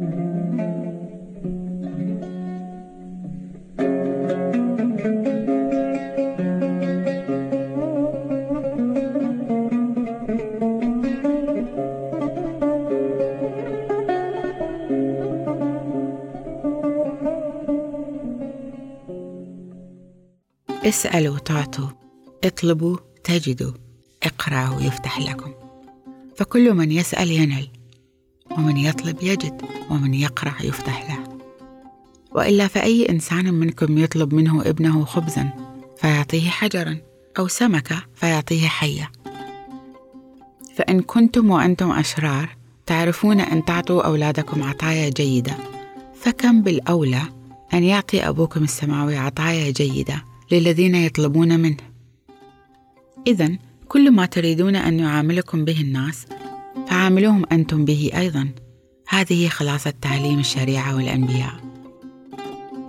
اسألوا تعطوا اطلبوا تجدوا اقرأوا يفتح لكم. فكل من يسأل ينل. ومن يطلب يجد ومن يقرأ يفتح له. وإلا فأي إنسان منكم يطلب منه ابنه خبزا فيعطيه حجرا أو سمكة فيعطيه حية. فإن كنتم وأنتم أشرار تعرفون أن تعطوا أولادكم عطايا جيدة. فكم بالأولى أن يعطي أبوكم السماوي عطايا جيدة للذين يطلبون منه؟ إذا كل ما تريدون أن يعاملكم به الناس فعاملوهم أنتم به أيضا. هذه خلاصة تعليم الشريعة والأنبياء.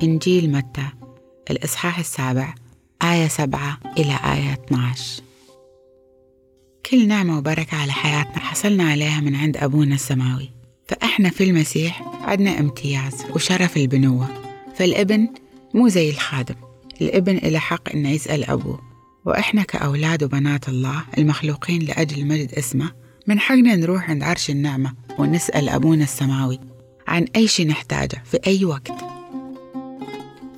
إنجيل متى؟ الإصحاح السابع آية سبعة إلى آية 12 كل نعمة وبركة على حياتنا حصلنا عليها من عند أبونا السماوي. فإحنا في المسيح عندنا امتياز وشرف البنوة. فالابن مو زي الخادم. الابن إله حق إنه يسأل أبوه. وإحنا كأولاد وبنات الله المخلوقين لأجل مجد اسمه من حقنا نروح عند عرش النعمة ونسأل أبونا السماوي عن أي شيء نحتاجه في أي وقت.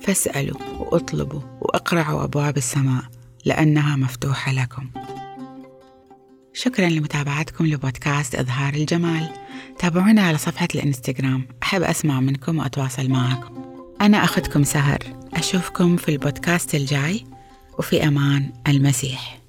فاسألوا وأطلبوا وأقرعوا أبواب السماء لأنها مفتوحة لكم. شكرا لمتابعتكم لبودكاست إظهار الجمال. تابعونا على صفحة الإنستغرام. أحب أسمع منكم وأتواصل معكم. أنا أخذكم سهر. أشوفكم في البودكاست الجاي. وفي أمان المسيح.